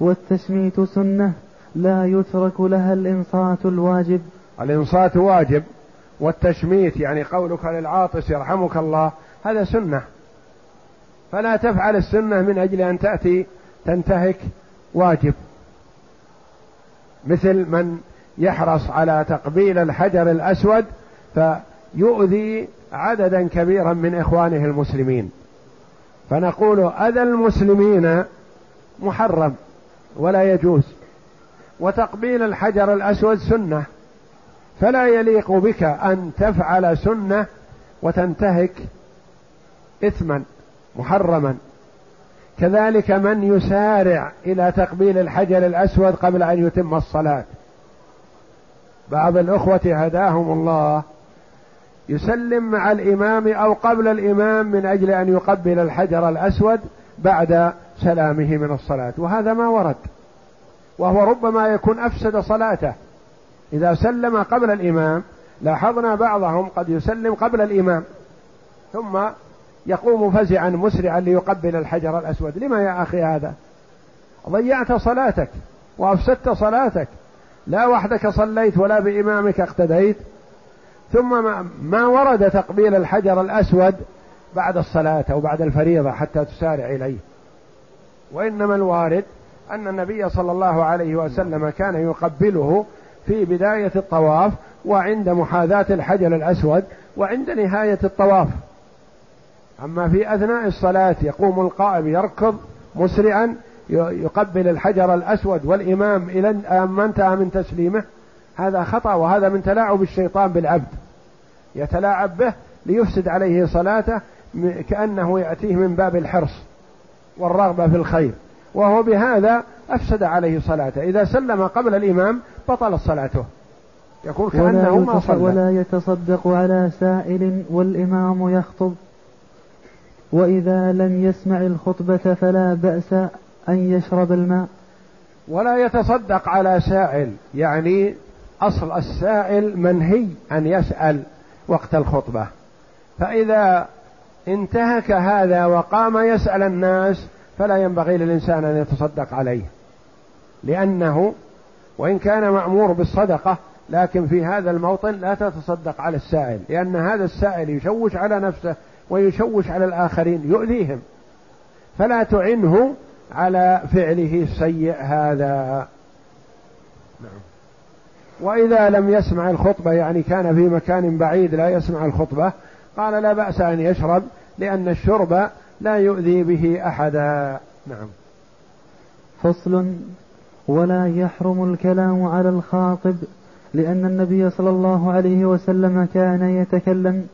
والتشميت سنة لا يترك لها الإنصات الواجب. الإنصات واجب والتشميت يعني قولك للعاطس يرحمك الله هذا سنة. فلا تفعل السنة من أجل أن تأتي تنتهك واجب. مثل من يحرص على تقبيل الحجر الأسود فيؤذي عددا كبيرا من إخوانه المسلمين. فنقول أذى المسلمين محرم ولا يجوز. وتقبيل الحجر الأسود سنة. فلا يليق بك أن تفعل سنة وتنتهك إثما محرما. كذلك من يسارع إلى تقبيل الحجر الأسود قبل أن يتم الصلاة. بعض الأخوة هداهم الله يسلم مع الإمام أو قبل الإمام من أجل أن يقبل الحجر الأسود بعد سلامه من الصلاة. وهذا ما ورد. وهو ربما يكون أفسد صلاته. إذا سلم قبل الإمام لاحظنا بعضهم قد يسلم قبل الإمام ثم يقوم فزعا مسرعا ليقبل الحجر الأسود. لما يا أخي هذا؟ ضيعت صلاتك وأفسدت صلاتك. لا وحدك صليت ولا بإمامك اقتديت. ثم ما ورد تقبيل الحجر الأسود بعد الصلاة أو بعد الفريضة حتى تسارع إليه. وإنما الوارد أن النبي صلى الله عليه وسلم كان يقبله في بداية الطواف وعند محاذاة الحجر الأسود وعند نهاية الطواف. أما في أثناء الصلاة يقوم القائم يركض مسرعا يقبل الحجر الأسود والإمام إلى ما انتهى من تسليمه. هذا خطأ وهذا من تلاعب الشيطان بالعبد. يتلاعب به ليفسد عليه صلاته كأنه يأتيه من باب الحرص والرغبة في الخير. وهو بهذا أفسد عليه صلاته. إذا سلم قبل الإمام بطلت صلاته. يكون كأنه ما صلى. ولا يتصدق على سائل والإمام يخطب. وإذا لم يسمع الخطبة فلا بأس أن يشرب الماء. ولا يتصدق على سائل يعني أصل السائل منهي أن يسأل وقت الخطبة. فإذا انتهك هذا وقام يسأل الناس فلا ينبغي للإنسان أن يتصدق عليه. لأنه وإن كان مأمور بالصدقة لكن في هذا الموطن لا تتصدق على السائل لأن هذا السائل يشوش على نفسه ويشوش على الآخرين يؤذيهم. فلا تعنه على فعله السيء هذا. نعم. وإذا لم يسمع الخطبة يعني كان في مكان بعيد لا يسمع الخطبة قال لا بأس أن يشرب لأن الشرب لا يؤذي به أحدا. نعم. فصل. ولا يحرم الكلام على الخاطب لأن النبي صلى الله عليه وسلم كان يتكلم.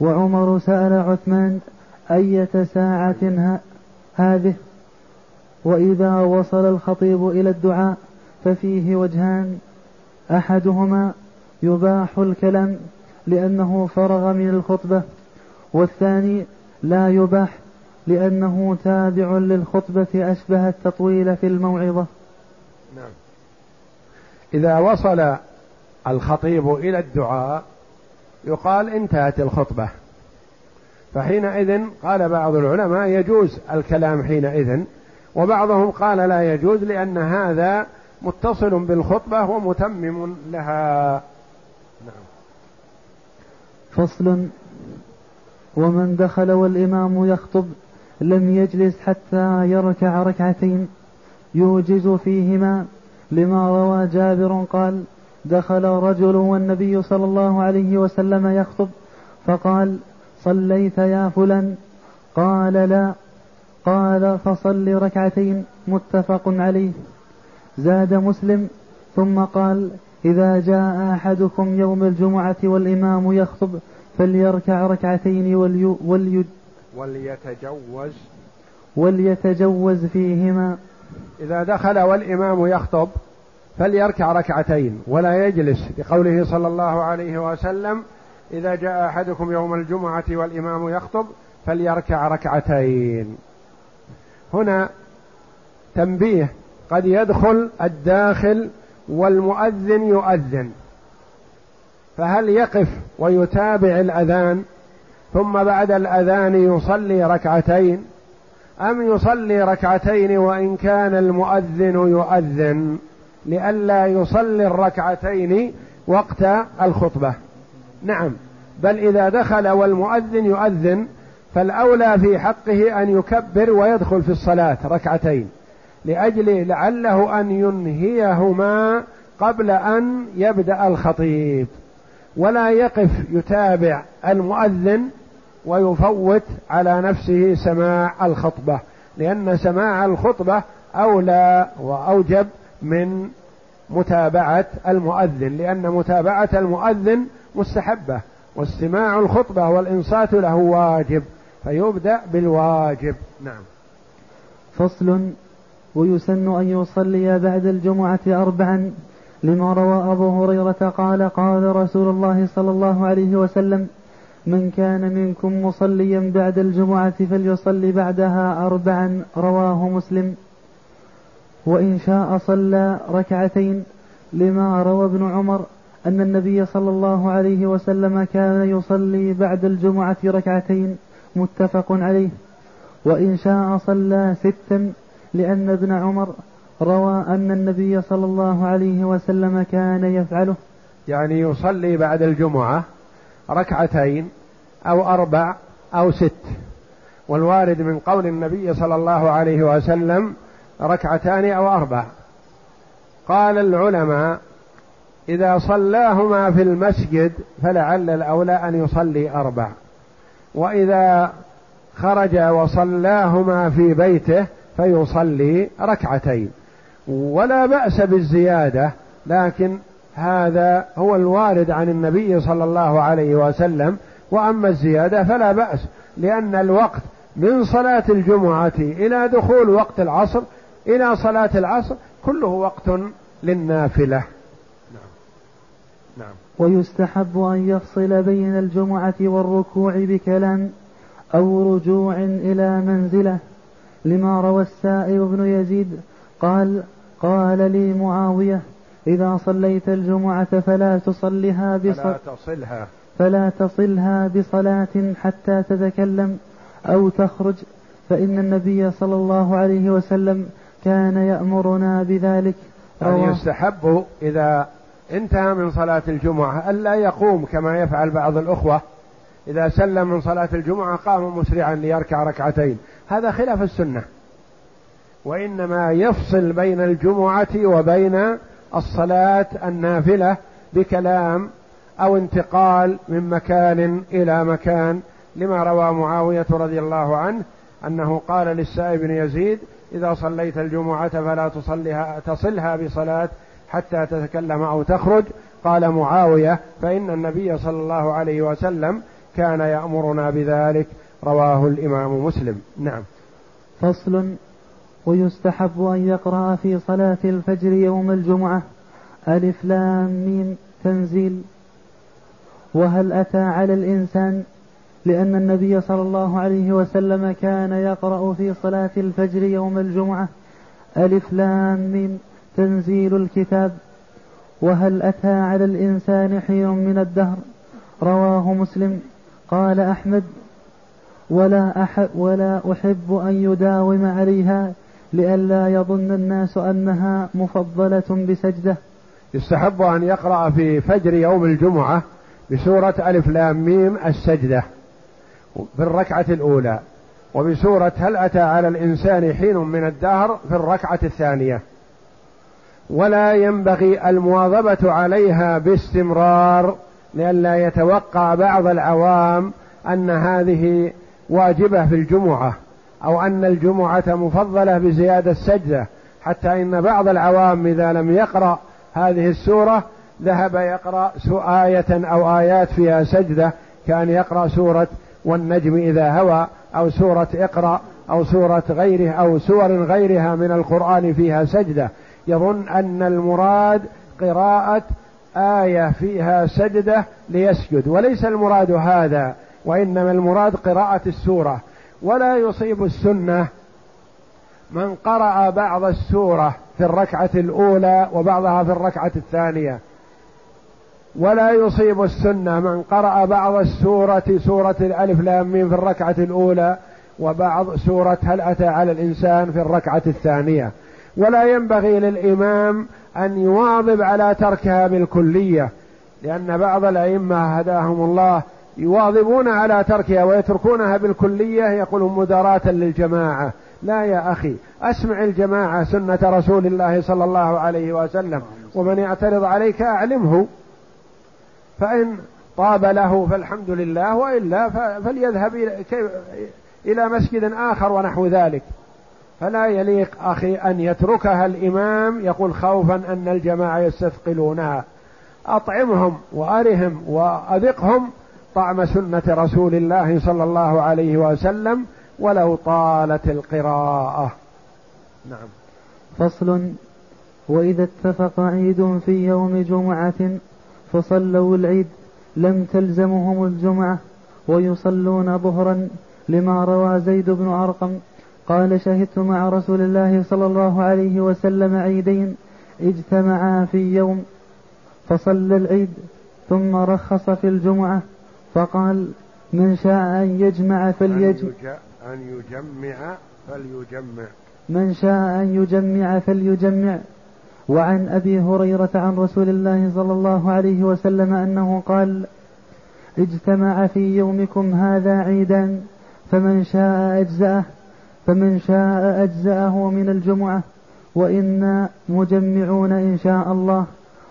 وعمر سأل عثمان أية ساعة هذه؟ وإذا وصل الخطيب إلى الدعاء ففيه وجهان. أحدهما يباح الكلام لأنه فرغ من الخطبة والثاني لا يباح لأنه تابع للخطبة أشبه التطويل في الموعظة. نعم. إذا وصل الخطيب إلى الدعاء يقال انتهت الخطبة. فحينئذ قال بعض العلماء يجوز الكلام حينئذ وبعضهم قال لا يجوز لأن هذا متصل بالخطبة ومتمم لها. نعم. فصل. ومن دخل والإمام يخطب لم يجلس حتى يركع ركعتين. يوجز فيهما لما روى جابر قال دخل رجل والنبي صلى الله عليه وسلم يخطب فقال صليت يا فلان. قال لا. قال فصل ركعتين متفق عليه. زاد مسلم ثم قال إذا جاء أحدكم يوم الجمعة والإمام يخطب فليركع ركعتين ولي ولي وليتجوز. وليتجوز فيهما. إذا دخل والإمام يخطب فليركع ركعتين ولا يجلس لقوله صلى الله عليه وسلم إذا جاء أحدكم يوم الجمعة والإمام يخطب فليركع ركعتين. هنا تنبيه قد يدخل الداخل والمؤذن يؤذن. فهل يقف ويتابع الأذان ثم بعد الأذان يصلي ركعتين؟ أم يصلي ركعتين وإن كان المؤذن يؤذن؟ لئلا يصلي الركعتين وقت الخطبة. نعم. بل إذا دخل والمؤذن يؤذن فالأولى في حقه أن يكبر ويدخل في الصلاة ركعتين لأجل لعله أن ينهيهما قبل أن يبدأ الخطيب. ولا يقف يتابع المؤذن ويفوت على نفسه سماع الخطبة لأن سماع الخطبة أولى وأوجب من متابعة المؤذن لأن متابعة المؤذن مستحبة واستماع الخطبة والإنصات له واجب. فيبدأ بالواجب. نعم. فصل ويسن أن يصلي بعد الجمعة أربعا لما روى أبو هريرة قال قال رسول الله صلى الله عليه وسلم من كان منكم مصليا بعد الجمعة فليصلي بعدها أربعا رواه مسلم. وإن شاء صلى ركعتين لما روى ابن عمر أن النبي صلى الله عليه وسلم كان يصلي بعد الجمعة ركعتين. متفق عليه. وإن شاء صلى ستا لأن ابن عمر روى أن النبي صلى الله عليه وسلم كان يفعله. يعني يصلي بعد الجمعة ركعتين أو أربع أو ست. والوارد من قول النبي صلى الله عليه وسلم ركعتان أو أربع. قال العلماء إذا صلاهما في المسجد فلعل الأولى أن يصلي أربع. وإذا خرج وصلاهما في بيته فيصلي ركعتين. ولا بأس بالزيادة لكن هذا هو الوارد عن النبي صلى الله عليه وسلم. وأما الزيادة فلا بأس لأن الوقت من صلاة الجمعة إلى دخول وقت العصر إلى صلاة العصر كله وقت للنافلة. نعم. ويستحب أن يفصل بين الجمعة والركوع بكلام أو رجوع إلى منزله لما روى السائب بن يزيد قال قال لي معاوية إذا صليت الجمعة فلا تصلها بصلاة فلا تصلها. فلا تصلها بصلاة حتى تتكلم أو تخرج فإن النبي صلى الله عليه وسلم كان يأمرنا بذلك. يعني يستحب إذا انتهى من صلاة الجمعة. ألا يقوم كما يفعل بعض الأخوة. إذا سلم من صلاة الجمعة قام مسرعا ليركع ركعتين. هذا خلاف السنة. وإنما يفصل بين الجمعة وبين الصلاة النافلة بكلام أو انتقال من مكان إلى مكان. لما روى معاوية رضي الله عنه أنه قال للسائب بن يزيد إذا صليت الجمعة فلا تصلها تصلها بصلاة حتى تتكلم أو تخرج. قال معاوية فإن النبي صلى الله عليه وسلم كان يأمرنا بذلك. رواه الإمام مسلم. نعم. فصل. ويستحب أن يقرأ في صلاة الفجر يوم الجمعة. ألف لام ميم تنزيل. وهل أتى على الإنسان؟ لأن النبي صلى الله عليه وسلم كان يقرأ في صلاة الفجر يوم الجمعة. ألف لام ميم. تنزيل الكتاب. وهل أتى على الإنسان حين من الدهر؟ رواه مسلم. قال أحمد ولا أحب ولا أحب أن يداوم عليها لئلا يظن الناس أنها مفضلة بسجدة. يستحب أن يقرأ في فجر يوم الجمعة بسورة ألف لام ميم السجدة في الركعة الأولى وبسورة هل أتى على الإنسان حين من الدهر في الركعة الثانية. ولا ينبغي المواظبة عليها باستمرار لئلا يتوقع بعض العوام أن هذه واجبة في الجمعة أو أن الجمعة مفضلة بزيادة السجدة حتى إن بعض العوام إذا لم يقرأ هذه السورة ذهب يقرأ آية أو آيات فيها سجدة كان يقرأ سورة والنجم إذا هوى أو سورة اقرأ أو سورة غيره أو سور غيرها من القرآن فيها سجدة. يظن أن المراد قراءة آية فيها سجدة ليسجد وليس المراد هذا وإنما المراد قراءة السورة. ولا يصيب السنة من قرأ بعض السورة في الركعة الأولى وبعضها في الركعة الثانية. ولا يصيب السنة من قرأ بعض السورة سورة الألف لام ميم في الركعة الأولى وبعض سورة هل أتى على الإنسان في الركعة الثانية. ولا ينبغي للإمام أن يواظب على تركها بالكلية لأن بعض الأئمة هداهم الله يواظبون على تركها ويتركونها بالكلية يقولون مداراة للجماعة. لا يا أخي أسمع الجماعة سنة رسول الله صلى الله عليه وسلم ومن يعترض عليك أعلمه. فإن طاب له فالحمد لله وإلا فليذهب إلى مسجد آخر ونحو ذلك. فلا يليق أخي أن يتركها الإمام يقول خوفا أن الجماعة يستثقلونها. أطعمهم وأرهم وأذقهم طعم سنة رسول الله صلى الله عليه وسلم ولو طالت القراءة. نعم. فصل. وإذا اتفق عيد في يوم جمعة فصلوا العيد لم تلزمهم الجمعة ويصلون ظهرا لما روى زيد بن أرقم قال شهدت مع رسول الله صلى الله عليه وسلم عيدين اجتمعا في يوم فصلى العيد ثم رخص في الجمعة فقال من شاء أن يجمع فليجمع. أن يجمع فليجمع. من شاء أن يجمع فليجمع. وعن أبي هريرة عن رسول الله صلى الله عليه وسلم أنه قال اجتمع في يومكم هذا عيدان فمن شاء أجزأه. فمن شاء أجزأه من الجمعة وإنا مجمعون إن شاء الله.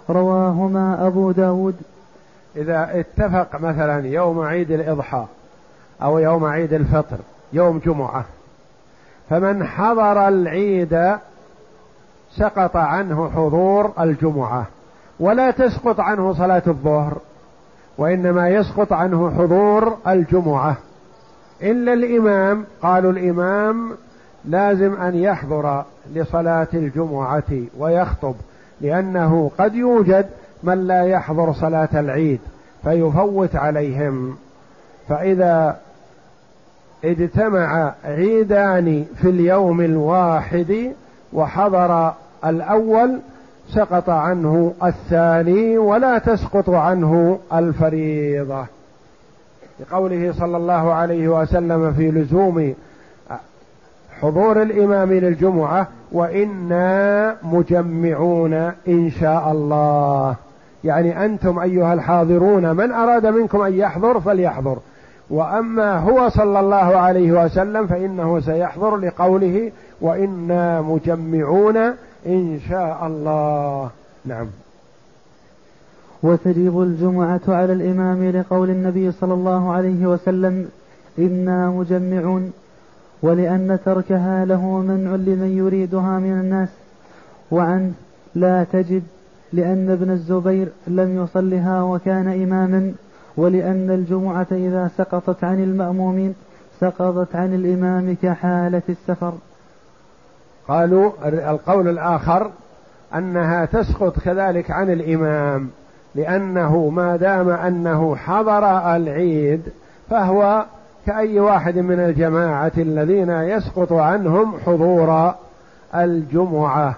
رواهما أبو داود. إذا اتفق مثلا يوم عيد الإضحى أو يوم عيد الفطر يوم جمعة فمن حضر العيد سقط عنه حضور الجمعة ولا تسقط عنه صلاة الظهر وإنما يسقط عنه حضور الجمعة. إلا الإمام قالوا الإمام لازم أن يحضر لصلاة الجمعة ويخطب لأنه قد يوجد من لا يحضر صلاة العيد فيفوت عليهم. فإذا اجتمع عيدان في اليوم الواحد وحضر الأول سقط عنه الثاني ولا تسقط عنه الفريضة. لقوله صلى الله عليه وسلم في لزوم حضور الإمام للجمعة وإنا مجمعون إن شاء الله. يعني أنتم أيها الحاضرون من أراد منكم أن يحضر فليحضر. وأما هو صلى الله عليه وسلم فإنه سيحضر لقوله وإنا مجمعون إن شاء الله. نعم. وتجب الجمعة على الإمام لقول النبي صلى الله عليه وسلم إنا مجمعون ولأن تركها له منع لمن يريدها من الناس وعن لا تجب لأن ابن الزبير لم يصلها وكان إماما ولأن الجمعة إذا سقطت عن المأمومين سقطت عن الإمام كحالة السفر. قالوا القول الآخر أنها تسقط كذلك عن الإمام. لأنه ما دام أنه حضر العيد فهو كأي واحد من الجماعة الذين يسقط عنهم حضور الجمعة.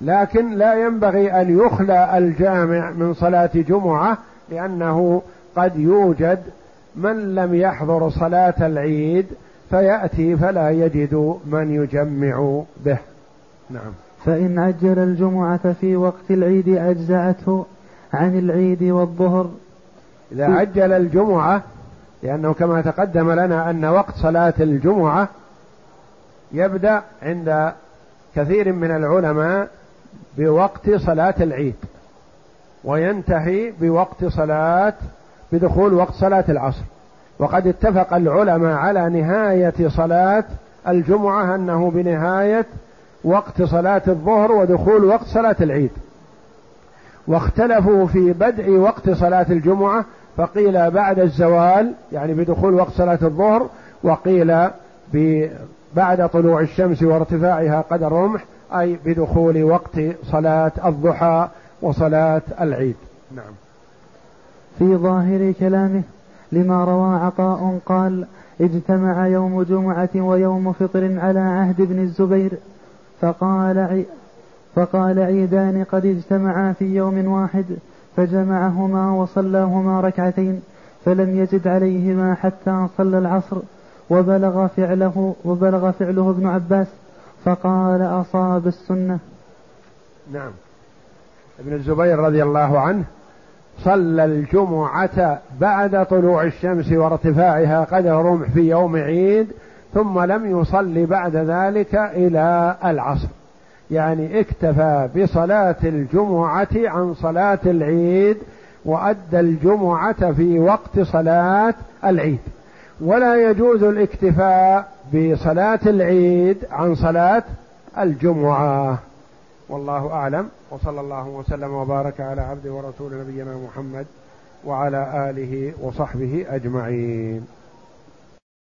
لكن لا ينبغي أن يخلى الجامع من صلاة جمعة لأنه قد يوجد من لم يحضر صلاة العيد فيأتي فلا يجد من يجمع به. نعم. فإن عجل الجمعة في وقت العيد أجزأته. عن العيد والظهر. إذا عجل الجمعة لأنه كما تقدم لنا أن وقت صلاة الجمعة يبدأ عند كثير من العلماء بوقت صلاة العيد وينتهي بوقت صلاة بدخول وقت صلاة العصر. وقد اتفق العلماء على نهاية صلاة الجمعة أنه بنهاية وقت صلاة الظهر ودخول وقت صلاة العيد. واختلفوا في بدء وقت صلاة الجمعة فقيل بعد الزوال يعني بدخول وقت صلاة الظهر وقيل بعد طلوع الشمس وارتفاعها قدر رمح أي بدخول وقت صلاة الضحى وصلاة العيد. نعم. في ظاهر كلامه لما روى عطاء قال اجتمع يوم جمعة ويوم فطر على عهد ابن الزبير فقال فقال عيدان قد اجتمعا في يوم واحد فجمعهما وصلاهما ركعتين فلم يزد عليهما حتى صلى العصر وبلغ فعله وبلغ فعله ابن عباس فقال أصاب السنة. نعم. ابن الزبير رضي الله عنه صلى الجمعة بعد طلوع الشمس وارتفاعها قدر رمح في يوم عيد ثم لم يصلي بعد ذلك إلى العصر. يعني اكتفى بصلاة الجمعة عن صلاة العيد وأدى الجمعة في وقت صلاة العيد. ولا يجوز الاكتفاء بصلاة العيد عن صلاة الجمعة. والله أعلم. وصلى الله وسلم وبارك على عبد ورسول نبينا محمد وعلى آله وصحبه أجمعين.